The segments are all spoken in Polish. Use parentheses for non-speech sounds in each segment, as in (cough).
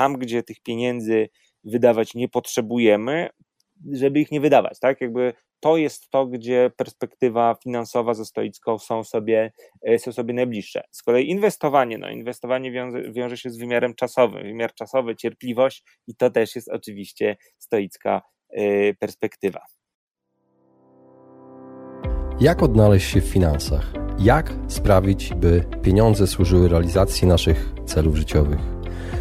tam, gdzie tych pieniędzy wydawać nie potrzebujemy, żeby ich nie wydawać, tak? Jakby to jest to, gdzie perspektywa finansowa ze stoicką są sobie, e, są sobie najbliższe. Z kolei inwestowanie, no inwestowanie wiąże, wiąże się z wymiarem czasowym, wymiar czasowy, cierpliwość i to też jest oczywiście stoicka e, perspektywa. Jak odnaleźć się w finansach? Jak sprawić, by pieniądze służyły realizacji naszych celów życiowych?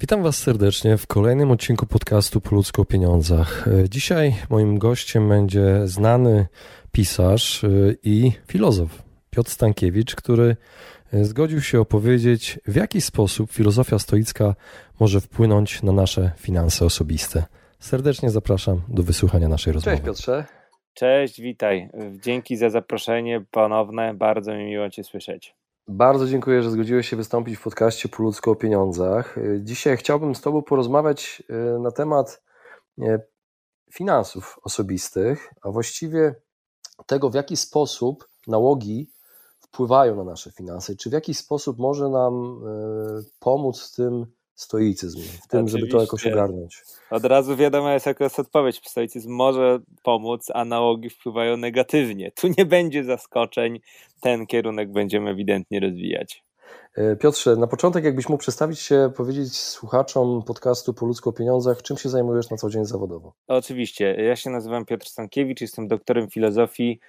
Witam Was serdecznie w kolejnym odcinku podcastu Po ludzko o pieniądzach. Dzisiaj moim gościem będzie znany pisarz y, i filozof Piotr Stankiewicz, który y, zgodził się opowiedzieć, w jaki sposób filozofia stoicka może wpłynąć na nasze finanse osobiste. Serdecznie zapraszam do wysłuchania naszej rozmowy. Cześć Piotrze. Cześć, witaj. Dzięki za zaproszenie ponowne. Bardzo mi miło Cię słyszeć. Bardzo dziękuję, że zgodziłeś się wystąpić w podcaście Po o pieniądzach. Dzisiaj chciałbym z Tobą porozmawiać e, na temat e, finansów osobistych, a właściwie tego, w jaki sposób nałogi wpływają na nasze finanse, czy w jaki sposób może nam pomóc w tym stoicyzm, w tym, Oczywiście. żeby to jakoś ogarnąć. Od razu wiadomo jest, jaka jest odpowiedź. Stoicyzm może pomóc, a nałogi wpływają negatywnie. Tu nie będzie zaskoczeń, ten kierunek będziemy ewidentnie rozwijać. E, Piotrze, na początek jakbyś mógł przedstawić się, powiedzieć słuchaczom podcastu Po ludzko o pieniądzach, czym się zajmujesz na co dzień zawodowo? Oczywiście. Ja się nazywam Piotr Stankiewicz, jestem doktorem filozofii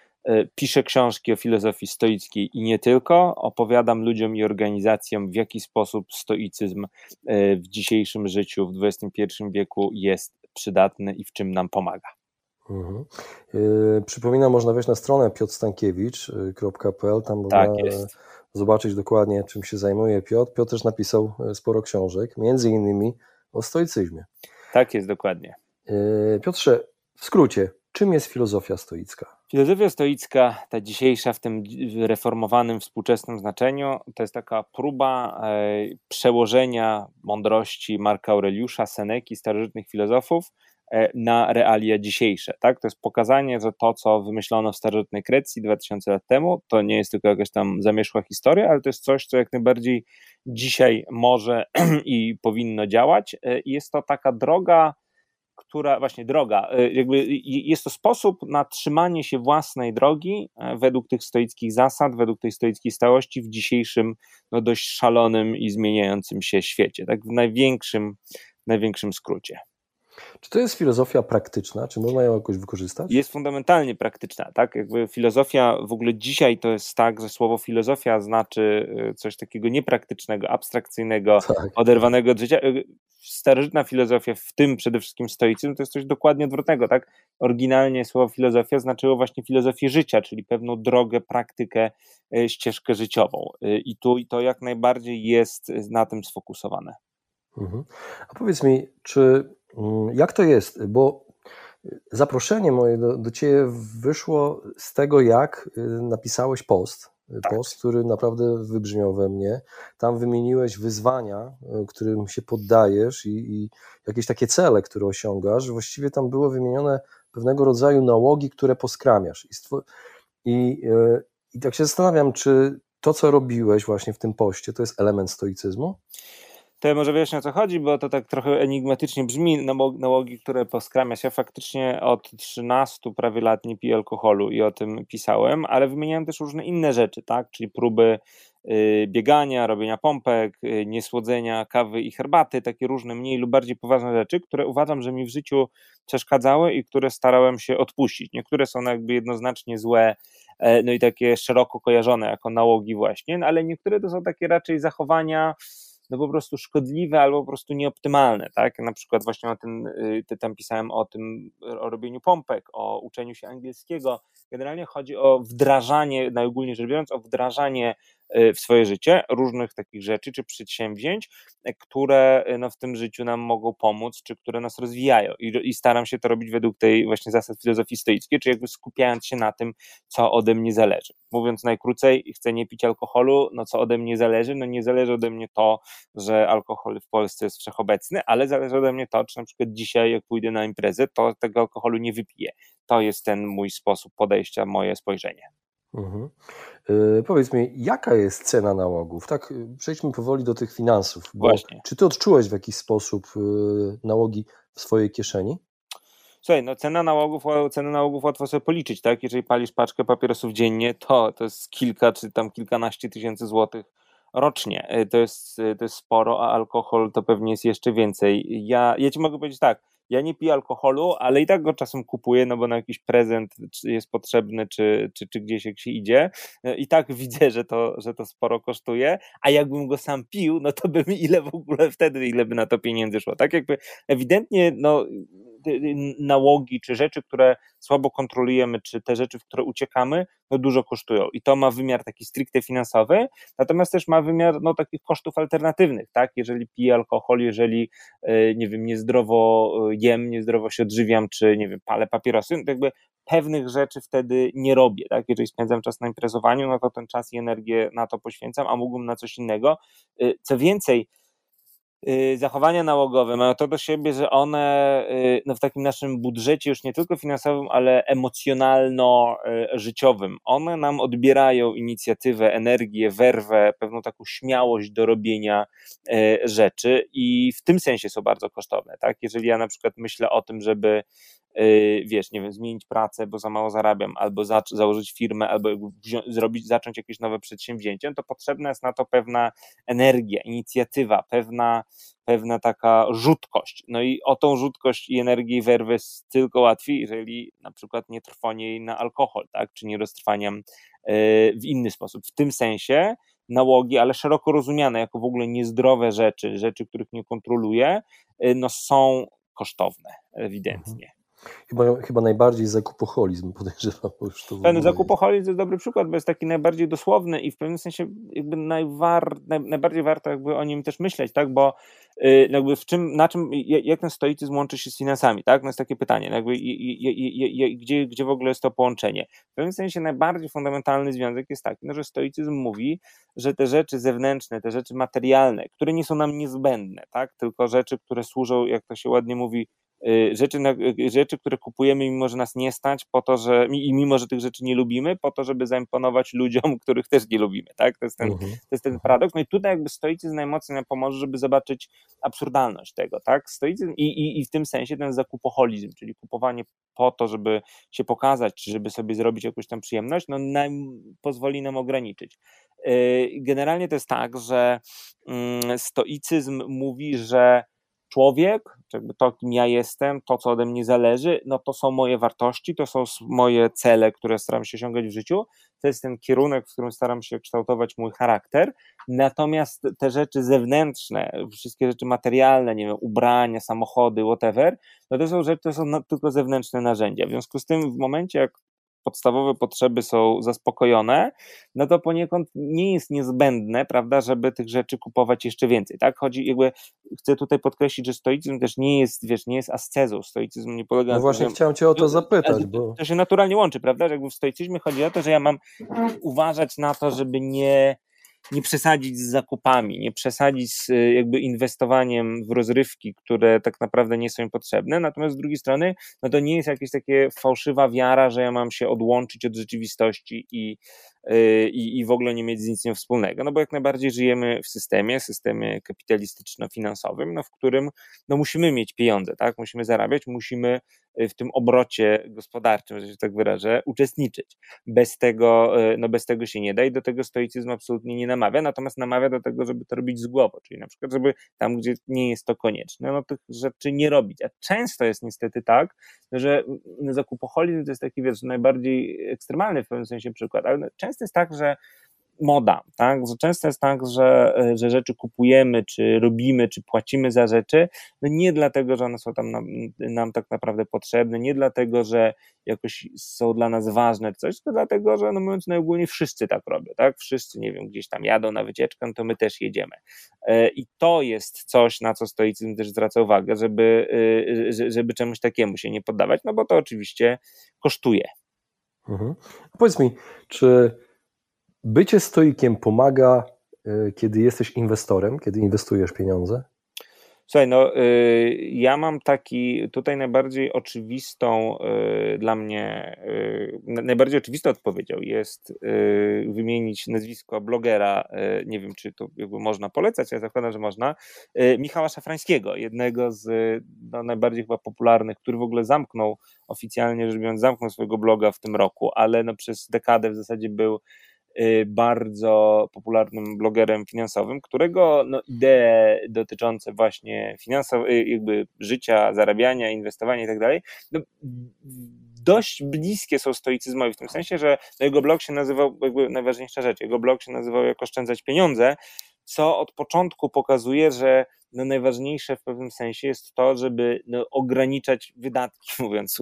piszę książki o filozofii stoickiej i nie tylko. Opowiadam ludziom i organizacjom, w jaki sposób stoicyzm e, w dzisiejszym życiu, w XXI wieku jest przydatny i w czym nam pomaga. Mhm. Yy, przypominam, można wejść na stronę piotrstankiewicz.pl, tam tak można jest. zobaczyć dokładnie, czym się zajmuje Piotr. Piotr też napisał sporo książek, między innymi o stoicyzmie. Tak jest, dokładnie. Piotrze, w skrócie, czym jest filozofia stoicka? Filozofia stoicka, ta dzisiejsza w tym reformowanym, współczesnym znaczeniu, to jest taka próba e, przełożenia mądrości Marka Aureliusza, Seneki, starożytnych filozofów e, na realia dzisiejsze. Tak? To jest pokazanie, że to, co wymyślono w starożytnej Grecji 2000 lat temu, to nie jest tylko jakaś tam zamieszła historia, ale to jest coś, co jak najbardziej dzisiaj może (clears throat) i powinno działać. E, jest to taka droga, która właśnie droga, e, jakby jest to sposób na trzymanie się własnej drogi e, według tych stoickich zasad, według tej stoickiej stałości w dzisiejszym no dość szalonym i zmieniającym się świecie, tak w największym, największym skrócie. Czy to jest filozofia praktyczna? Czy można ją jakoś wykorzystać? Jest fundamentalnie praktyczna, tak? Jakby filozofia w ogóle dzisiaj to jest tak, że słowo filozofia znaczy e, coś takiego niepraktycznego, abstrakcyjnego, (laughs) tak. oderwanego od życia. E, starożytna filozofia, w tym przede wszystkim stoicyzm, to jest coś dokładnie odwrotnego, tak? Oryginalnie słowo filozofia znaczyło właśnie filozofię życia, czyli pewną drogę, praktykę, e, ścieżkę życiową. I tu i to jak najbardziej jest na tym sfokusowane. Mhm. A powiedz mi, czy jak to jest? Bo zaproszenie moje do, do Ciebie wyszło z tego, jak y, napisałeś post. Tak. Post, który naprawdę wybrzmiał we mnie. Tam wymieniłeś wyzwania, y, którym się poddajesz i, i jakieś takie cele, które osiągasz. Właściwie tam było wymienione pewnego rodzaju nałogi, które poskramiasz. I, i, y, I tak się zastanawiam, czy to, co robiłeś właśnie w tym poście, to jest element stoicyzmu? To może wyjaśnię o co chodzi, bo to tak trochę enigmatycznie brzmi, nałogi, które poskramia się. Faktycznie od 13 prawie lat nie piję alkoholu i o tym pisałem, ale wymieniałem też różne inne rzeczy, tak? Czyli próby y, biegania, robienia pompek, y, niesłodzenia kawy i herbaty, takie różne mniej lub bardziej poważne rzeczy, które uważam, że mi w życiu przeszkadzały i które starałem się odpuścić. Niektóre są jakby jednoznacznie złe, e, no i takie szeroko kojarzone jako nałogi właśnie, no ale niektóre to są takie raczej zachowania no po prostu szkodliwe albo po prostu nieoptymalne, tak? Na przykład właśnie o tym, y, tam pisałem o tym, o robieniu pompek, o uczeniu się angielskiego. Generalnie chodzi o wdrażanie, najogólniej rzecz biorąc, o wdrażanie w swoje życie, różnych takich rzeczy czy przedsięwzięć, które no, w tym życiu nam mogą pomóc, czy które nas rozwijają. I, I, staram się to robić według tej właśnie zasad filozofii stoickiej, czyli jakby skupiając się na tym, co ode mnie zależy. Mówiąc najkrócej, chcę nie pić alkoholu, no co ode mnie zależy? No nie zależy ode mnie to, że alkohol w Polsce jest wszechobecny, ale zależy ode mnie to, czy na przykład dzisiaj, jak pójdę na imprezę, to tego alkoholu nie wypiję. To jest ten mój sposób podejścia, moje spojrzenie. Mhm. Yy, powiedz mi, jaka jest cena nałogów? Tak, y, przejdźmy powoli do tych finansów. Właśnie. Czy ty odczułeś w jakiś sposób yy, nałogi w swojej kieszeni? Słuchaj, no cena nałogów, cenę nałogów łatwo sobie policzyć, tak? Jeżeli palisz paczkę papierosów dziennie, to to jest kilka czy tam kilkanaście tysięcy złotych rocznie. To jest, to jest sporo, a alkohol to pewnie jest jeszcze więcej. Ja, ja ci mogę powiedzieć tak, ja nie piję alkoholu, ale i tak go czasem kupuję, no bo na jakiś prezent jest potrzebny, czy, czy, czy gdzieś jak się idzie. I tak (laughs) widzę, że to, że to sporo kosztuje, a jakbym go sam pił, no to by mi (laughs) ile w ogóle wtedy, ile by na to pieniędzy szło. Tak jakby ewidentnie, no nałogi, czy rzeczy, które słabo kontrolujemy, czy te rzeczy, w które uciekamy, no dużo kosztują. I to ma wymiar taki stricte finansowy, natomiast też ma wymiar no, takich kosztów alternatywnych, tak? Jeżeli piję alkohol, jeżeli, e, nie wiem, niezdrowo e, jem, niezdrowo się odżywiam, czy, nie wiem, palę papierosy, no jakby pewnych rzeczy wtedy nie robię, tak? Jeżeli spędzam czas na imprezowaniu, no to ten czas i energię na to poświęcam, a mógłbym na coś innego. E, co więcej, zachowania nałogowe mają to do siebie, że one y, no w takim naszym budżecie już nie tylko finansowym, ale emocjonalno-życiowym, one nam odbierają inicjatywę, energię, werwę, pewną taką śmiałość do robienia y, rzeczy i w tym sensie są bardzo kosztowne. Tak? Jeżeli ja na przykład myślę o tym, żeby wiesz, nie wiem, zmienić pracę, bo za mało zarabiam, albo za, założyć firmę, albo zrobić, zacząć jakieś nowe przedsięwzięcie, no to potrzebna jest na to pewna energia, inicjatywa, pewna, pewna taka rzutkość. No i o tą rzutkość i energię i werwę jest tylko łatwiej, jeżeli na przykład nie trwonie jej na alkohol, tak, czy nie roztrwaniam yy, w inny sposób. W tym sensie nałogi, ale szeroko rozumiane jako w ogóle niezdrowe rzeczy, rzeczy, których nie kontroluję, yy, no są kosztowne, ewidentnie. Chyba, chyba najbardziej zakupoholizm (laughs) podejrzewam. Już to Ten zakupoholizm jest dobry przykład, bo jest taki najbardziej dosłowny i w pewnym sensie jakby najwar, naj, najbardziej warto jakby o nim też myśleć, tak, bo y, jakby w czym, na czym, jak ten stoicyzm łączy się z finansami, tak, no jest takie pytanie, no jakby gdzie, gdzie w ogóle jest to połączenie. W pewnym sensie najbardziej fundamentalny związek jest taki, no, że stoicyzm mówi, że te rzeczy zewnętrzne, te rzeczy materialne, które nie są nam niezbędne, tak, tylko rzeczy, które służą, jak to się ładnie mówi, rzeczy, y, rzeczy, które kupujemy, mimo że nas nie stać, po to, że i mimo, że tych rzeczy nie lubimy, po to, żeby zaimponować ludziom, (laughs) których też nie lubimy, tak? To jest ten, mhm. to jest ten paradoks. No i tutaj jakby stoicyzm najmocniej nam pomoże, żeby zobaczyć absurdalność tego, tak? Stoicyzm i, i, i w tym sensie ten zakupoholizm, czyli kupowanie po to, żeby się pokazać, czy żeby sobie zrobić jakąś tam przyjemność, no nam, pozwoli nam ograniczyć. Y, generalnie to jest tak, że mm, stoicyzm mówi, że człowiek, to, kim ja jestem, to, co ode mnie zależy, no to są moje wartości, to są moje cele, które staram się osiągać w życiu, to jest ten kierunek, w którym staram się kształtować mój charakter, natomiast te rzeczy zewnętrzne, wszystkie rzeczy materialne, nie wiem, ubrania, samochody, whatever, no to są rzeczy, to są tylko zewnętrzne narzędzia. W związku z tym w momencie, jak podstawowe potrzeby są zaspokojone, no to poniekąd nie jest niezbędne, prawda, żeby tych rzeczy kupować jeszcze więcej, tak? Chodzi jakby, chcę tutaj podkreślić, że stoicyzm też nie jest, wiesz, nie jest ascezą, stoicyzm nie polega no na właśnie chciałem cię o to zapytać, bo... To się naturalnie łączy, prawda, że jakby w stoicyzmie chodzi o to, że ja mam uważać na to, żeby nie nie przesadzić z zakupami, nie przesadzić z y, jakby inwestowaniem w rozrywki, które tak naprawdę nie są im potrzebne, natomiast z drugiej strony, no to nie jest jakaś takie fałszywa wiara, że ja mam się odłączyć od rzeczywistości i i, i w ogóle nie mieć z nic wspólnego, no bo jak najbardziej żyjemy w systemie, systemie kapitalistyczno-finansowym, no w którym no musimy mieć pieniądze, tak, musimy zarabiać, musimy y, w tym obrocie gospodarczym, że się tak wyrażę, uczestniczyć. Bez tego, y, no bez tego się nie da i do tego stoicyzm absolutnie nie namawia, natomiast namawia do tego, żeby to robić z głową, czyli na przykład, żeby tam, gdzie nie jest to konieczne, no tych rzeczy nie robić. A często jest niestety tak, że zakupoholizm to jest taki, wiesz, najbardziej ekstremalny w pewnym sensie przykład, ale często jest tak, że moda, tak? Że często jest tak, że, że rzeczy kupujemy, czy robimy, czy płacimy za rzeczy, no nie dlatego, że one są tam nam, nam tak naprawdę potrzebne, nie dlatego, że jakoś są dla nas ważne, coś, tylko dlatego, że no mówiąc najogólniej wszyscy tak robią, tak? Wszyscy, nie wiem, gdzieś tam jadą na wycieczkę, no to my też jedziemy. E, I to jest coś, na co stoicyzm też zwraca uwagę, żeby, y, żeby czemuś takiemu się nie poddawać, no bo to oczywiście kosztuje. Mhm. Powiedz mi, czy bycie stoikiem pomaga, y, kiedy jesteś inwestorem, kiedy inwestujesz pieniądze? Słuchaj, no y, ja mam taki tutaj najbardziej oczywistą y, dla mnie, y, najbardziej oczywistą odpowiedzią jest wymienić nazwisko blogera, nie wiem czy to jakby można polecać, ja zakładam, że można, Michała Szafrańskiego, jednego z no, najbardziej chyba popularnych, który w ogóle zamknął oficjalnie rzecz biorąc, zamknął swojego bloga w tym roku, ale no przez dekadę w zasadzie był bardzo popularnym blogerem finansowym, którego no, idee dotyczące właśnie finansowe, y, jakby życia, zarabiania, inwestowania i tak dalej, no, dość bliskie są stoicyzmowi, w tym sensie, że no, jego blog się nazywał, jakby najważniejsza rzecz, jego blog się nazywał jak oszczędzać pieniądze, co od początku pokazuje, że no najważniejsze w pewnym sensie jest to, żeby no, ograniczać wydatki, (laughs) mówiąc,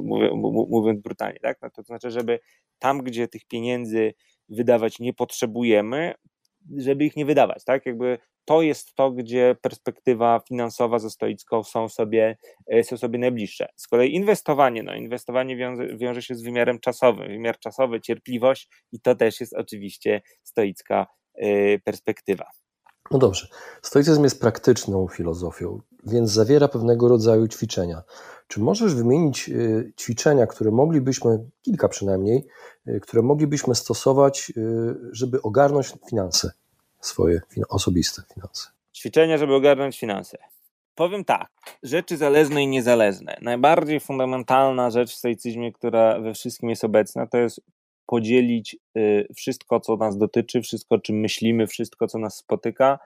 mówiąc brutalnie, tak? No, to znaczy, żeby tam, gdzie tych pieniędzy wydawać nie potrzebujemy, żeby ich nie wydawać, tak? Jakby to jest to, gdzie perspektywa finansowa ze stoicką są sobie, e, są sobie najbliższe. Z kolei inwestowanie, no inwestowanie wiąże, wiąże się z wymiarem czasowym, wymiar czasowy, cierpliwość i to też jest oczywiście stoicka e, perspektywa. No dobrze. Stoicyzm jest praktyczną filozofią, więc zawiera pewnego rodzaju ćwiczenia. Czy możesz wymienić y, ćwiczenia, które moglibyśmy, kilka przynajmniej, y, które moglibyśmy stosować, y, żeby ogarnąć finanse swoje, osobiste finanse? Ćwiczenia, żeby ogarnąć finanse. Powiem tak, rzeczy zależne i niezależne. Najbardziej fundamentalna rzecz w stoicyzmie, która we wszystkim jest obecna, to jest podzielić wszystko, co nas dotyczy, wszystko, czym myślimy, wszystko, co nas spotyka,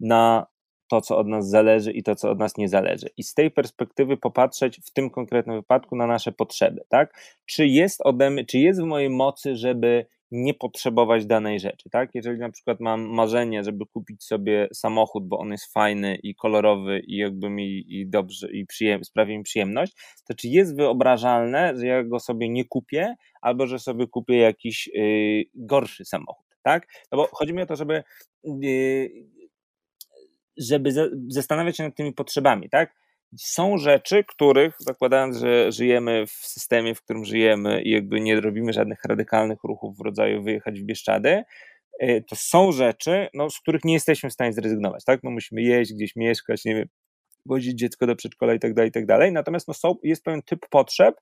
na to, co od nas zależy i to, co od nas nie zależy. I z tej perspektywy popatrzeć w tym konkretnym wypadku na nasze potrzeby, tak? Czy jest ode mnie, czy jest w mojej mocy, żeby nie potrzebować danej rzeczy, tak? Jeżeli na przykład mam marzenie, żeby kupić sobie samochód, bo on jest fajny i kolorowy i jakby mi i dobrze i przyjem, sprawi mi przyjemność, to czy jest wyobrażalne, że ja go sobie nie kupię, albo że sobie kupię jakiś yy, gorszy samochód, tak? No bo chodzi mi o to, żeby yy, żeby zastanawiać się nad tymi potrzebami, tak? Są rzeczy, których, zakładając, że żyjemy w systemie, w którym żyjemy i jakby nie robimy żadnych radykalnych ruchów w rodzaju wyjechać w Bieszczady, y, to są rzeczy, no, z których nie jesteśmy w stanie zrezygnować, tak? No musimy jeść, gdzieś mieszkać, nie wiem, wozić dziecko do przedszkola i tak dalej, i tak dalej. Natomiast no, są, jest pewien typ potrzeb,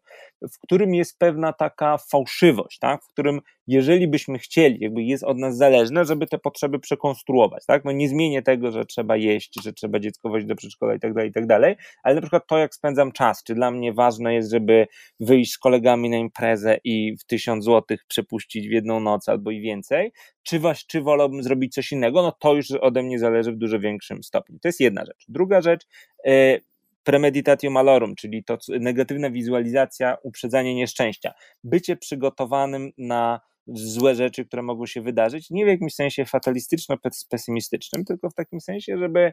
w którym jest pewna taka fałszywość, tak? w którym jeżeli byśmy chcieli, jakby jest od nas zależne, żeby te potrzeby przekonstruować, tak? No nie zmienię tego, że trzeba jeść, że trzeba dziecko wozić do przedszkola i tak dalej, i tak dalej, ale na przykład to, jak spędzam czas, czy dla mnie ważne jest, żeby wyjść z kolegami na imprezę i w tysiąc złotych przepuścić w jedną noc albo i więcej, czy, was, czy wolałbym zrobić coś innego, no to już ode mnie zależy w dużo większym stopniu. To jest jedna rzecz. Druga rzecz, e, premeditatio malorum, czyli to negatywna wizualizacja, uprzedzanie nieszczęścia. Bycie przygotowanym na złe rzeczy, które mogą się wydarzyć, nie w jakimś sensie fatalistyczno-pesymistycznym, tylko w takim sensie, żeby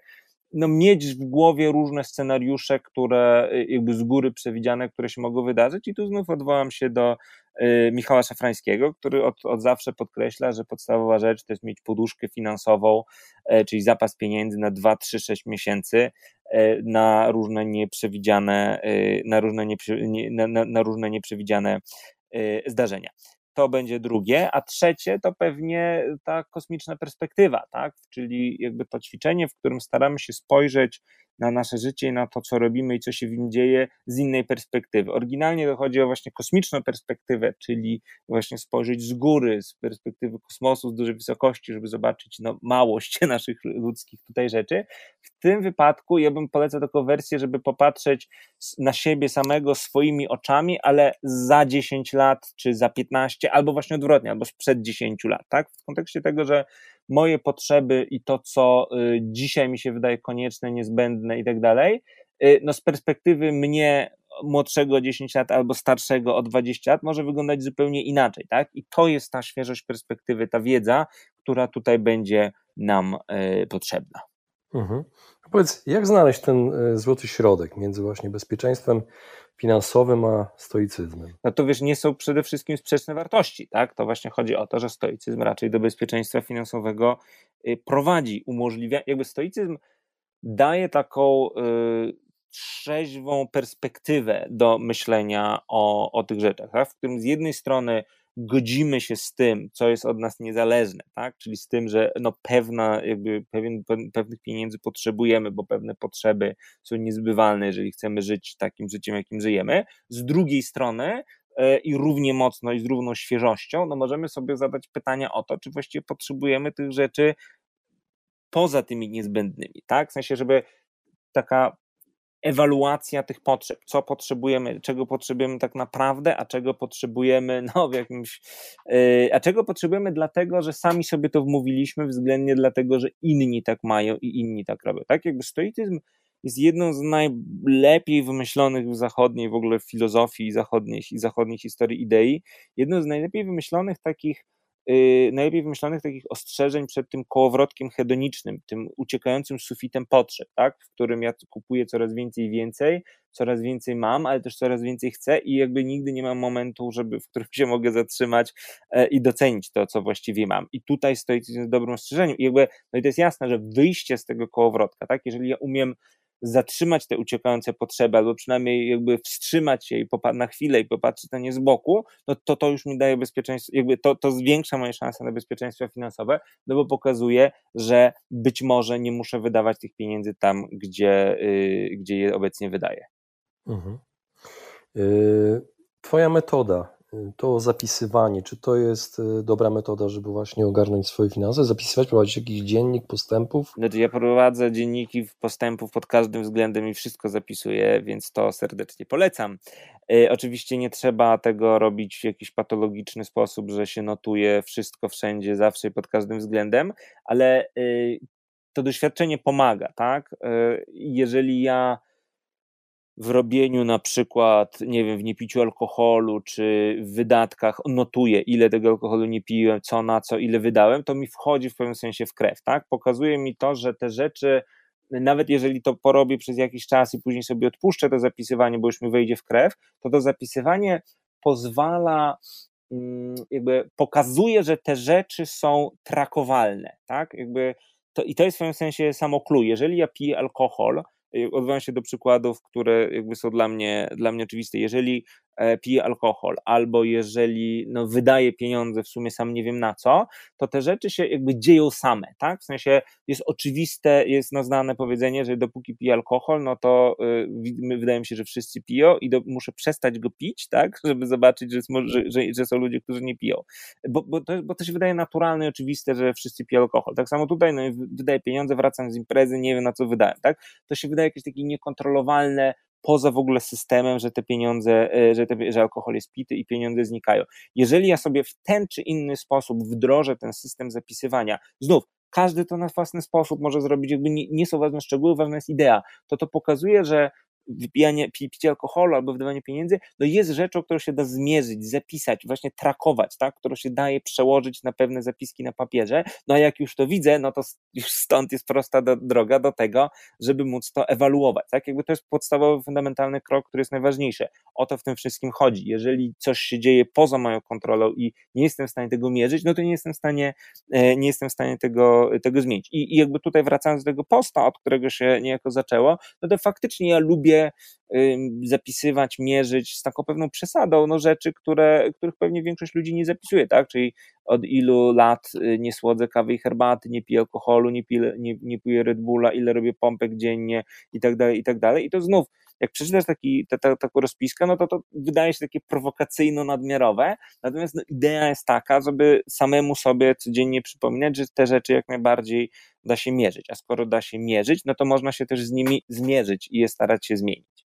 no, mieć w głowie różne scenariusze, które y, jakby z góry przewidziane, które się mogą wydarzyć. I tu znów odwołam się do y, Michała Szafrańskiego, który od, od zawsze podkreśla, że podstawowa rzecz to jest mieć poduszkę finansową, y, czyli zapas pieniędzy na 2, 3, 6 miesięcy y, na różne nieprzewidziane, y, na różne, na, na, na różne nieprzewidziane y, zdarzenia to będzie drugie, a trzecie to pewnie ta kosmiczna perspektywa, tak? Czyli jakby to ćwiczenie, w którym staramy się spojrzeć na nasze życie i na to, co robimy i co się w nim dzieje z innej perspektywy. Oryginalnie to chodzi o właśnie kosmiczną perspektywę, czyli właśnie spojrzeć z góry, z perspektywy kosmosu, z dużej wysokości, żeby zobaczyć no, małość (laughs) naszych ludzkich tutaj rzeczy. W tym wypadku ja bym polecał taką wersję, żeby popatrzeć na siebie samego swoimi oczami, ale za 10 lat, czy za 15, albo właśnie odwrotnie, albo sprzed 10 lat, tak? W kontekście tego, że moje potrzeby i to, co y, dzisiaj mi się wydaje konieczne, niezbędne i tak dalej, y, no z perspektywy mnie młodszego o 10 lat albo starszego o 20 lat może wyglądać zupełnie inaczej, tak? I to jest ta świeżość perspektywy, ta wiedza, która tutaj będzie nam y, potrzebna. Mhm. Powiedz, jak znaleźć ten y, złoty środek między właśnie bezpieczeństwem finansowym a stoicyzmem? No to wiesz, nie są przede wszystkim sprzeczne wartości, tak? To właśnie chodzi o to, że stoicyzm raczej do bezpieczeństwa finansowego y, prowadzi, umożliwia, jakby stoicyzm daje taką y, trzeźwą perspektywę do myślenia o, o tych rzeczach, tak? w którym z jednej strony godzimy się z tym, co jest od nas niezależne, tak? czyli z tym, że no pewna, jakby pewien, pewnych pieniędzy potrzebujemy, bo pewne potrzeby są niezbywalne, jeżeli chcemy żyć takim życiem, jakim żyjemy. Z drugiej strony e, i równie mocno i z równą świeżością, no możemy sobie zadać pytania o to, czy właściwie potrzebujemy tych rzeczy poza tymi niezbędnymi, tak? W sensie, żeby taka ewaluacja tych potrzeb, co potrzebujemy, czego potrzebujemy tak naprawdę, a czego potrzebujemy (laughs) no, w jakimś, yy, a czego potrzebujemy dlatego, że sami sobie to wmówiliśmy, względnie dlatego, że inni tak mają i inni tak robią. Tak jakby stoicyzm jest jedną z najlepiej wymyślonych w zachodniej w ogóle filozofii zachodniej i zachodniej historii idei, jedną z najlepiej wymyślonych takich Y, najlepiej wymyślonych takich ostrzeżeń przed tym kołowrotkiem hedonicznym, tym uciekającym sufitem potrzeb, tak? w którym ja kupuję coraz więcej i więcej, coraz więcej mam, ale też coraz więcej chcę i jakby nigdy nie mam momentu, żeby, w którym się mogę zatrzymać e, i docenić to, co właściwie mam. I tutaj stoi z dobrym ostrzeżeniem. I jakby, no i to jest jasne, że wyjście z tego kołowrotka, tak? jeżeli ja umiem zatrzymać te uciekające potrzeby, albo przynajmniej jakby wstrzymać się i na chwilę i popatrzeć na nie z boku, no to to już mi daje bezpieczeństwo, jakby to, to zwiększa moje szanse na bezpieczeństwo finansowe, no bo pokazuje, że być może nie muszę wydawać tych pieniędzy tam, gdzie, yy, gdzie je obecnie wydaję. Mhm. Yy, twoja metoda to zapisywanie, czy to jest y, dobra metoda, żeby właśnie ogarnąć swoje finanse, zapisywać, prowadzić jakiś dziennik postępów? Znaczy ja prowadzę dzienniki postępów pod każdym względem i wszystko zapisuję, więc to serdecznie polecam. Y, oczywiście nie trzeba tego robić w jakiś patologiczny sposób, że się notuje wszystko wszędzie, zawsze pod każdym względem, ale y, to doświadczenie pomaga, tak? Jeżeli ja w robieniu na przykład, nie wiem, w niepiciu alkoholu, czy w wydatkach notuję, ile tego alkoholu nie piłem, co na co, ile wydałem, to mi wchodzi w pewnym sensie w krew, tak? Pokazuje mi to, że te rzeczy, nawet jeżeli to porobię przez jakiś czas i później sobie odpuszczę to zapisywanie, bo już mi wejdzie w krew, to to zapisywanie pozwala mm, jakby pokazuje, że te rzeczy są trakowalne, tak? Jakby to, I to jest w pewnym sensie samo clue. Jeżeli ja piję alkohol, odwołam się do przykładów, które jakby są dla mnie, dla mnie oczywiste. Jeżeli pije alkohol, albo jeżeli no, wydaje pieniądze w sumie sam nie wiem na co, to te rzeczy się jakby dzieją same, tak? W sensie jest oczywiste, jest no, znane powiedzenie, że dopóki pije alkohol, no to y, wydaje mi się, że wszyscy piją i do, muszę przestać go pić, tak? (laughs) Żeby zobaczyć, że, że, że, że są ludzie, którzy nie piją. Bo, bo, to, bo to się wydaje naturalne i oczywiste, że wszyscy piją alkohol. Tak samo tutaj, no, wydaje pieniądze, wracam z imprezy, nie wiem na co wydałem, tak? To się wydaje jakieś takie niekontrolowalne, poza w ogóle systemem, że te pieniądze, e, że, te, że alkohol jest pity i pieniądze znikają. Jeżeli ja sobie w ten czy inny sposób wdrożę ten system zapisywania, znów każdy to na własny sposób może zrobić, jakby nie, nie są ważne szczegóły, ważna jest idea, to to pokazuje, że wypijanie, picie alkoholu albo wydawanie pieniędzy, no jest rzeczą, którą się da zmierzyć, zapisać, właśnie trakować, tak, którą się daje przełożyć na pewne zapiski na papierze, no a jak już to widzę, no to już stąd jest prosta do, droga do tego, żeby móc to ewaluować, tak, jakby to jest podstawowy, fundamentalny krok, który jest najważniejszy. O to w tym wszystkim chodzi. Jeżeli coś się dzieje poza moją kontrolą i nie jestem w stanie tego mierzyć, no to nie jestem w stanie, e, nie jestem w stanie tego, tego zmienić. I, i jakby tutaj wracając do tego posta, od którego się niejako zaczęło, no to faktycznie ja lubię zapisywać, mierzyć z taką pewną przesadą, no rzeczy, które, których pewnie większość ludzi nie zapisuje, tak? Czyli od ilu lat y, nie słodzę kawy i herbaty, nie piję alkoholu, nie piję, nie, nie piję Red Bulla, ile robię pompek dziennie i tak dalej, i tak dalej. I to znów, jak przeczytasz taki, ta, ta, taką rozpiskę, no to to wydaje się takie prowokacyjno-nadmiarowe, natomiast no, idea jest taka, żeby samemu sobie codziennie przypominać, że te rzeczy jak najbardziej da się mierzyć, a skoro da się mierzyć, no to można się też z nimi zmierzyć i je starać się zmienić.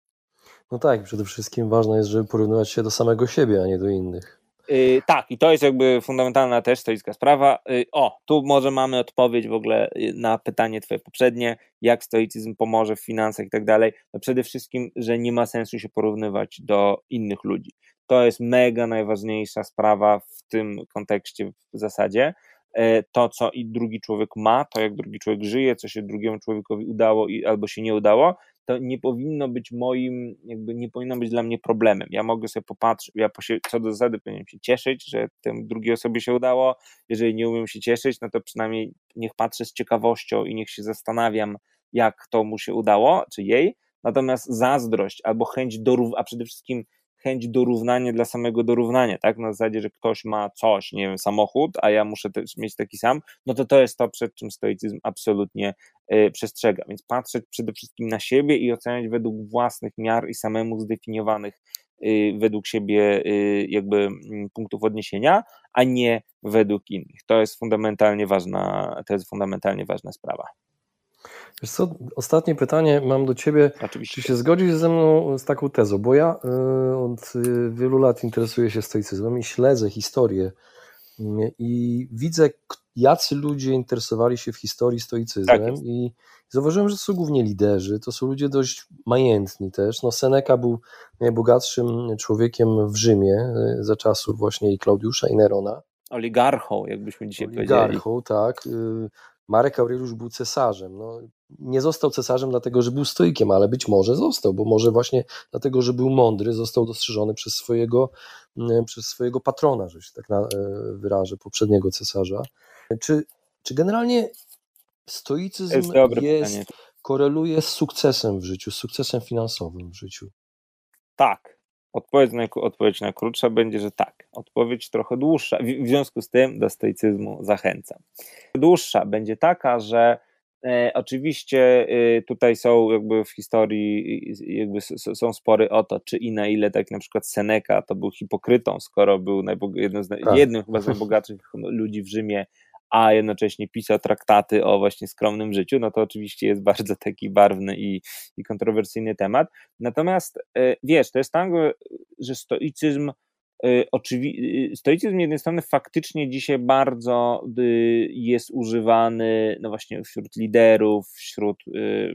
No tak, przede wszystkim ważne jest, żeby porównywać się do samego siebie, a nie do innych. Yy, tak, i to jest jakby fundamentalna też stoicka sprawa. Yy, o, tu może mamy odpowiedź w ogóle y, na pytanie twoje poprzednie, jak stoicyzm pomoże w finansach i tak dalej. No przede wszystkim, że nie ma sensu się porównywać do innych ludzi. To jest mega najważniejsza sprawa w tym kontekście w zasadzie. E, to, co i drugi człowiek ma, to jak drugi człowiek żyje, co się drugiemu człowiekowi udało i, albo się nie udało, to nie powinno być moim, jakby nie powinno być dla mnie problemem. Ja mogę sobie popatrzeć, ja co do zasady powinienem się cieszyć, że temu drugiej osobie się udało. Jeżeli nie umiem się cieszyć, no to przynajmniej niech patrzę z ciekawością i niech się zastanawiam, jak to mu się udało, czy jej. Natomiast zazdrość albo chęć do, a przede wszystkim chęć dorównania dla samego dorównania, tak? Na zasadzie, że ktoś ma coś, nie wiem, samochód, a ja muszę też mieć taki sam, no to to jest to, przed czym stoicyzm absolutnie y, przestrzega. Więc patrzeć przede wszystkim na siebie i oceniać według własnych miar i samemu zdefiniowanych y, według siebie y, jakby mm, punktów odniesienia, a nie według innych. To jest fundamentalnie ważna, to jest fundamentalnie ważna sprawa. Wiesz co, ostatnie pytanie mam do Ciebie. Oczywiście. Czy się zgodzisz ze mną z taką tezą? Bo ja y, od y, wielu lat interesuję się stoicyzmem i śledzę historię y, i widzę, jacy ludzie interesowali się w historii stoicyzmem tak i zauważyłem, że to są głównie liderzy, to są ludzie dość majętni też. No Seneca był najbogatszym człowiekiem w Rzymie za czasów właśnie i Klaudiusza i Nerona. Oligarchą, jakbyśmy dzisiaj Oligarchą, powiedzieli. tak. Marek Aureliusz był cesarzem. No, nie został cesarzem dlatego, że był stoikiem, ale być może został, bo może właśnie dlatego, że był mądry, został dostrzeżony przez swojego, mm, przez swojego patrona, że się tak na, e, wyrażę, poprzedniego cesarza. Czy, czy generalnie stoicyzm jest, jest koreluje z sukcesem w życiu, z sukcesem finansowym w życiu? Tak. Odpowiedź, naj, odpowiedź najkrótsza będzie, że tak. Odpowiedź trochę dłuższa. W, w związku z tym do stoicyzmu zachęcam. Dłuższa będzie taka, że E, oczywiście e, tutaj są jakby w historii jakby są spory o to, czy i na ile tak na przykład Seneca to był hipokrytą, skoro był jednym, z, tak. jednym chyba z najbogatszych (laughs) ludzi w Rzymie, a jednocześnie pisał traktaty o właśnie skromnym życiu, no to oczywiście jest bardzo taki barwny i, i kontrowersyjny temat. Natomiast e, wiesz, to jest tak, że stoicyzm Y, oczywi- y, stoicyzm z jednej strony faktycznie dzisiaj bardzo jest używany no właśnie wśród liderów, wśród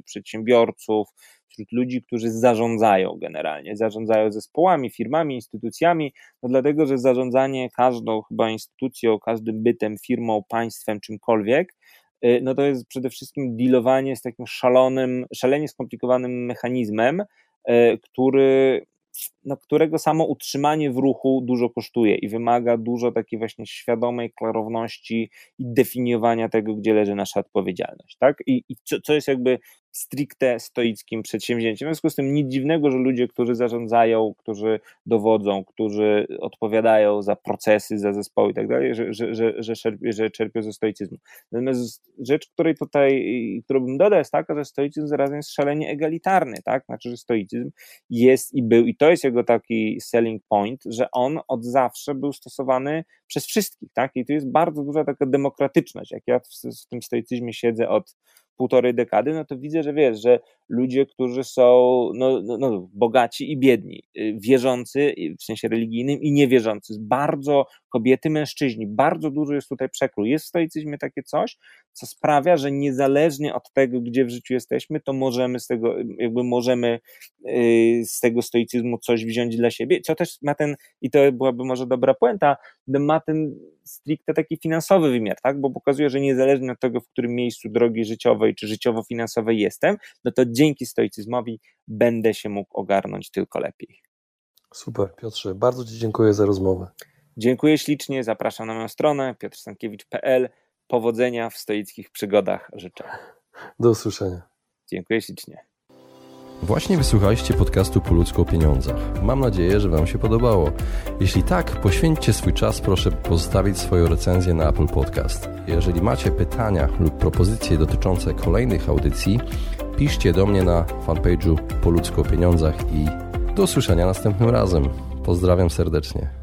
przedsiębiorców, wśród ludzi, którzy zarządzają generalnie, zarządzają zespołami, firmami, instytucjami, no dlatego, że zarządzanie każdą chyba instytucją, każdym bytem, firmą, państwem, czymkolwiek, no to jest przede wszystkim dealowanie z takim szalonym, szalenie skomplikowanym mechanizmem, który no, którego samo utrzymanie w ruchu dużo kosztuje i wymaga dużo takiej właśnie świadomej klarowności i definiowania tego, gdzie leży nasza odpowiedzialność. Tak? I, i co, co jest jakby stricte stoickim przedsięwzięciem. W związku z tym nic dziwnego, że ludzie, którzy zarządzają, którzy dowodzą, którzy odpowiadają za procesy, za zespoły i tak dalej, że, że, że, że, czerpią, ze stoicyzmu. Natomiast rzecz, której tutaj, którą bym dodał, jest taka, że stoicyzm zarazem jest szalenie egalitarny, tak? Znaczy, że stoicyzm jest i był, i to jest jego taki selling point, że on od zawsze był stosowany przez wszystkich, tak? I tu jest bardzo duża taka demokratyczność. Jak ja w, w tym stoicyzmie siedzę od półtorej dekady, no to widzę, że wiesz, że ludzie, którzy są no, no, no, bogaci i biedni, y, wierzący w sensie religijnym i niewierzący, bardzo kobiety, mężczyźni, bardzo dużo jest tutaj przekrój. Jest w stoicyzmie takie coś, co sprawia, że niezależnie od tego, gdzie w życiu jesteśmy, to możemy z tego, jakby możemy y, z tego stoicyzmu coś wziąć dla siebie, co też ma ten, i to byłaby może dobra puenta, ma ten stricte taki finansowy wymiar, tak, bo pokazuje, że niezależnie od tego, w którym miejscu drogi życiowej czy życiowo-finansowej jestem, no to dzięki stoicyzmowi będę się mógł ogarnąć tylko lepiej. Super, Piotrze, bardzo Ci dziękuję za rozmowę. Dziękuję ślicznie, zapraszam na moją stronę piotrstankiewicz.pl. Powodzenia w stoickich przygodach życzę. Do usłyszenia. Dziękuję ślicznie. Właśnie wysłuchaliście podcastu Po ludzku o pieniądzach. Mam nadzieję, że Wam się podobało. Jeśli tak, poświęćcie swój czas, proszę pozostawić swoją recenzję na Apple Podcast. Jeżeli macie pytania lub propozycje dotyczące kolejnych audycji, piszcie do mnie na fanpage'u Po ludzku o pieniądzach i do usłyszenia następnym razem. Pozdrawiam serdecznie.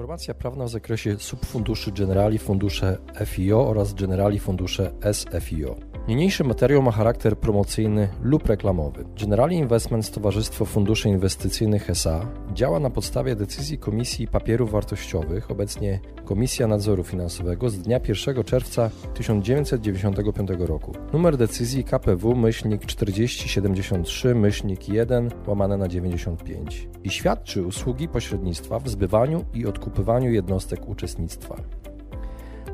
Informacja prawna w zakresie subfunduszy Generali Fundusze FIO oraz Generali Fundusze SFIO. Niniejszy materiał ma charakter promocyjny lub reklamowy. Generali Investments Towarzystwo Funduszy Inwestycyjnych SA działa na podstawie decyzji Komisji Papierów Wartościowych, obecnie Komisja Nadzoru Finansowego z dnia 1 czerwca 1995 roku. Numer decyzji KPW myślnik 4073 myślnik 1 łamane na 95 i świadczy usługi pośrednictwa w zbywaniu i odkupywaniu jednostek uczestnictwa.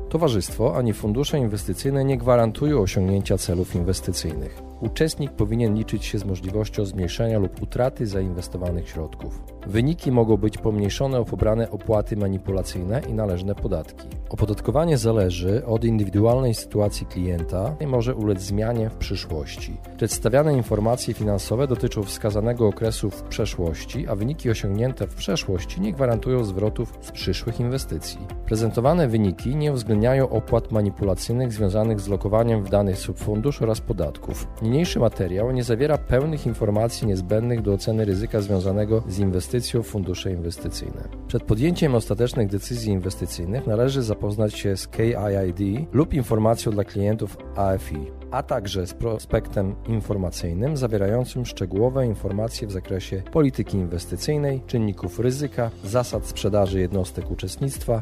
Towarzystwo ani fundusze inwestycyjne nie gwarantują osiągnięcia celów inwestycyjnych. Uczestnik powinien liczyć się z możliwością zmniejszenia lub utraty zainwestowanych środków. Wyniki mogą być pomniejszone o pobrane opłaty manipulacyjne i należne podatki. Opodatkowanie zależy od indywidualnej sytuacji klienta i może ulec zmianie w przyszłości. Przedstawiane informacje finansowe dotyczą wskazanego okresu w przeszłości, a wyniki osiągnięte w przeszłości nie gwarantują zwrotów z przyszłych inwestycji. Prezentowane wyniki nie uwzględniają opłat manipulacyjnych związanych z lokowaniem w danych subfundusz oraz podatków. Niniejszy materiał nie zawiera pełnych informacji niezbędnych do oceny ryzyka związanego z inwestycją w fundusze inwestycyjne. Przed podjęciem ostatecznych decyzji inwestycyjnych należy zapoznać się z KIID lub informacją dla klientów AFI, a także z prospektem informacyjnym zawierającym szczegółowe informacje w zakresie polityki inwestycyjnej, czynników ryzyka, zasad sprzedaży jednostek uczestnictwa,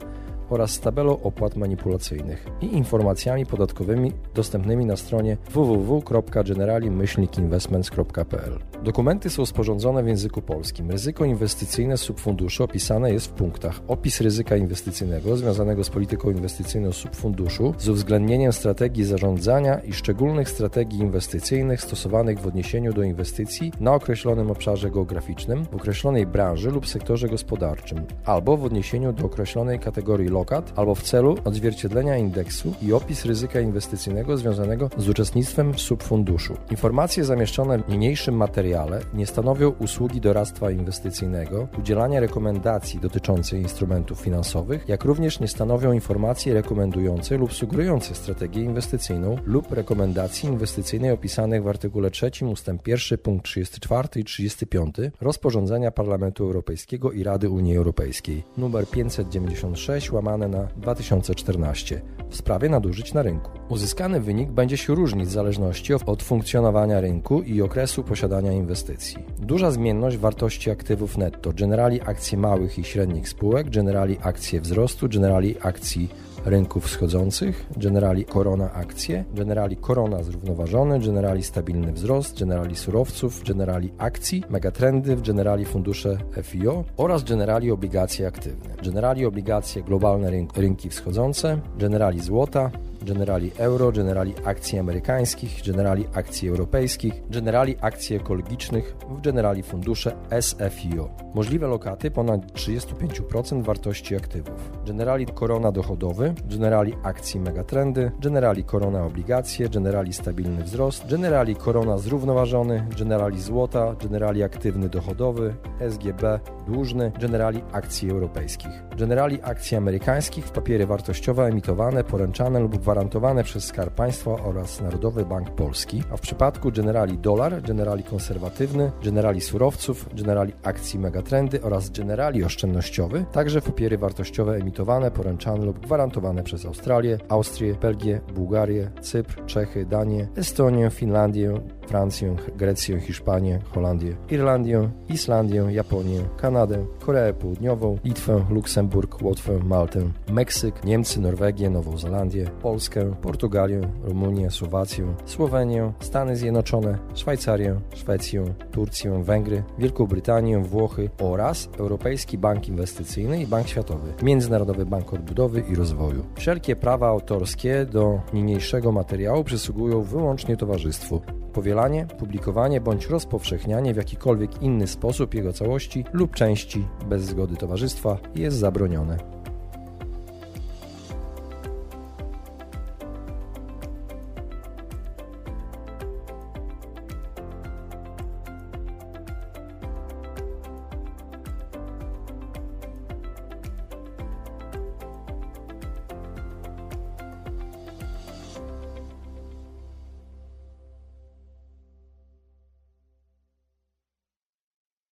oraz tabelą opłat manipulacyjnych i informacjami podatkowymi dostępnymi na stronie www.generali-investments.pl. Dokumenty są sporządzone w języku polskim. Ryzyko inwestycyjne subfunduszu opisane jest w punktach opis ryzyka inwestycyjnego związanego z polityką inwestycyjną subfunduszu z uwzględnieniem strategii zarządzania i szczególnych strategii inwestycyjnych stosowanych w odniesieniu do inwestycji na określonym obszarze geograficznym, w określonej branży lub sektorze gospodarczym, albo w odniesieniu do określonej kategorii lokat, albo w celu odzwierciedlenia indeksu i opis ryzyka inwestycyjnego związanego z uczestnictwem w subfunduszu. Informacje zamieszczone w niniejszym materiale nie stanowią usługi doradztwa inwestycyjnego, udzielania rekomendacji dotyczących instrumentów finansowych, jak również nie stanowią informacji rekomendującej lub sugerującej strategię inwestycyjną lub rekomendacji inwestycyjnej opisanych w artykule 3 ust. 1 punkt 34 i 35 rozporządzenia Parlamentu Europejskiego i Rady Unii Europejskiej nr 596 na 2014 w sprawie nadużyć na rynku. Uzyskany wynik będzie się różnić w zależności od funkcjonowania rynku i okresu posiadania inwestycji. Duża zmienność wartości aktywów netto, generali akcje małych i średnich spółek, generali akcje wzrostu, generali akcji rynków wschodzących, generali korona akcje, generali korona zrównoważony, generali stabilny wzrost, generali surowców, generali akcji, megatrendy, generali fundusze FIO oraz generali obligacje aktywne, generali obligacje globalne rynki wschodzące, generali złota, generali euro, generali akcji amerykańskich, generali akcji europejskich, generali akcji ekologicznych w generali fundusze SFIO. Możliwe lokaty ponad 35% wartości aktywów. Generali korona dochodowy, generali akcji megatrendy, generali korona obligacje, generali stabilny wzrost, generali korona zrównoważony, generali złota, generali aktywny dochodowy, SGB dłużny, generali akcji europejskich. Generali akcji amerykańskich w papiery wartościowe emitowane, poręczane lub gwarantowane przez Skarb Państwa oraz Narodowy Bank Polski, a w przypadku generali dolar, generali konserwatywny, generali surowców, generali akcji megatrendy oraz generali oszczędnościowy, także papiery wartościowe emitowane, poręczane lub gwarantowane przez Australię, Austrię, Belgię, Bułgarię, Cypr, Czechy, Danię, Estonię, Finlandię, Francję, Grecję, Hiszpanię, Holandię, Irlandię, Islandię, Japonię, Kanadę, Koreę Południową, Litwę, Luksemburg, Łotwę, Maltę, Meksyk, Niemcy, Norwegię, Nową Zelandię, Polskę, Portugalię, Rumunię, Słowację, Słowenię, Stany Zjednoczone, Szwajcarię, Szwecję, Turcję, Węgry, Wielką Brytanię, Włochy oraz Europejski Bank Inwestycyjny i Bank Światowy, Międzynarodowy Bank Odbudowy i Rozwoju. Wszelkie prawa autorskie do niniejszego materiału przysługują wyłącznie towarzystwu powielanie, publikowanie bądź rozpowszechnianie w jakikolwiek inny sposób jego całości lub części bez zgody towarzystwa jest zabronione.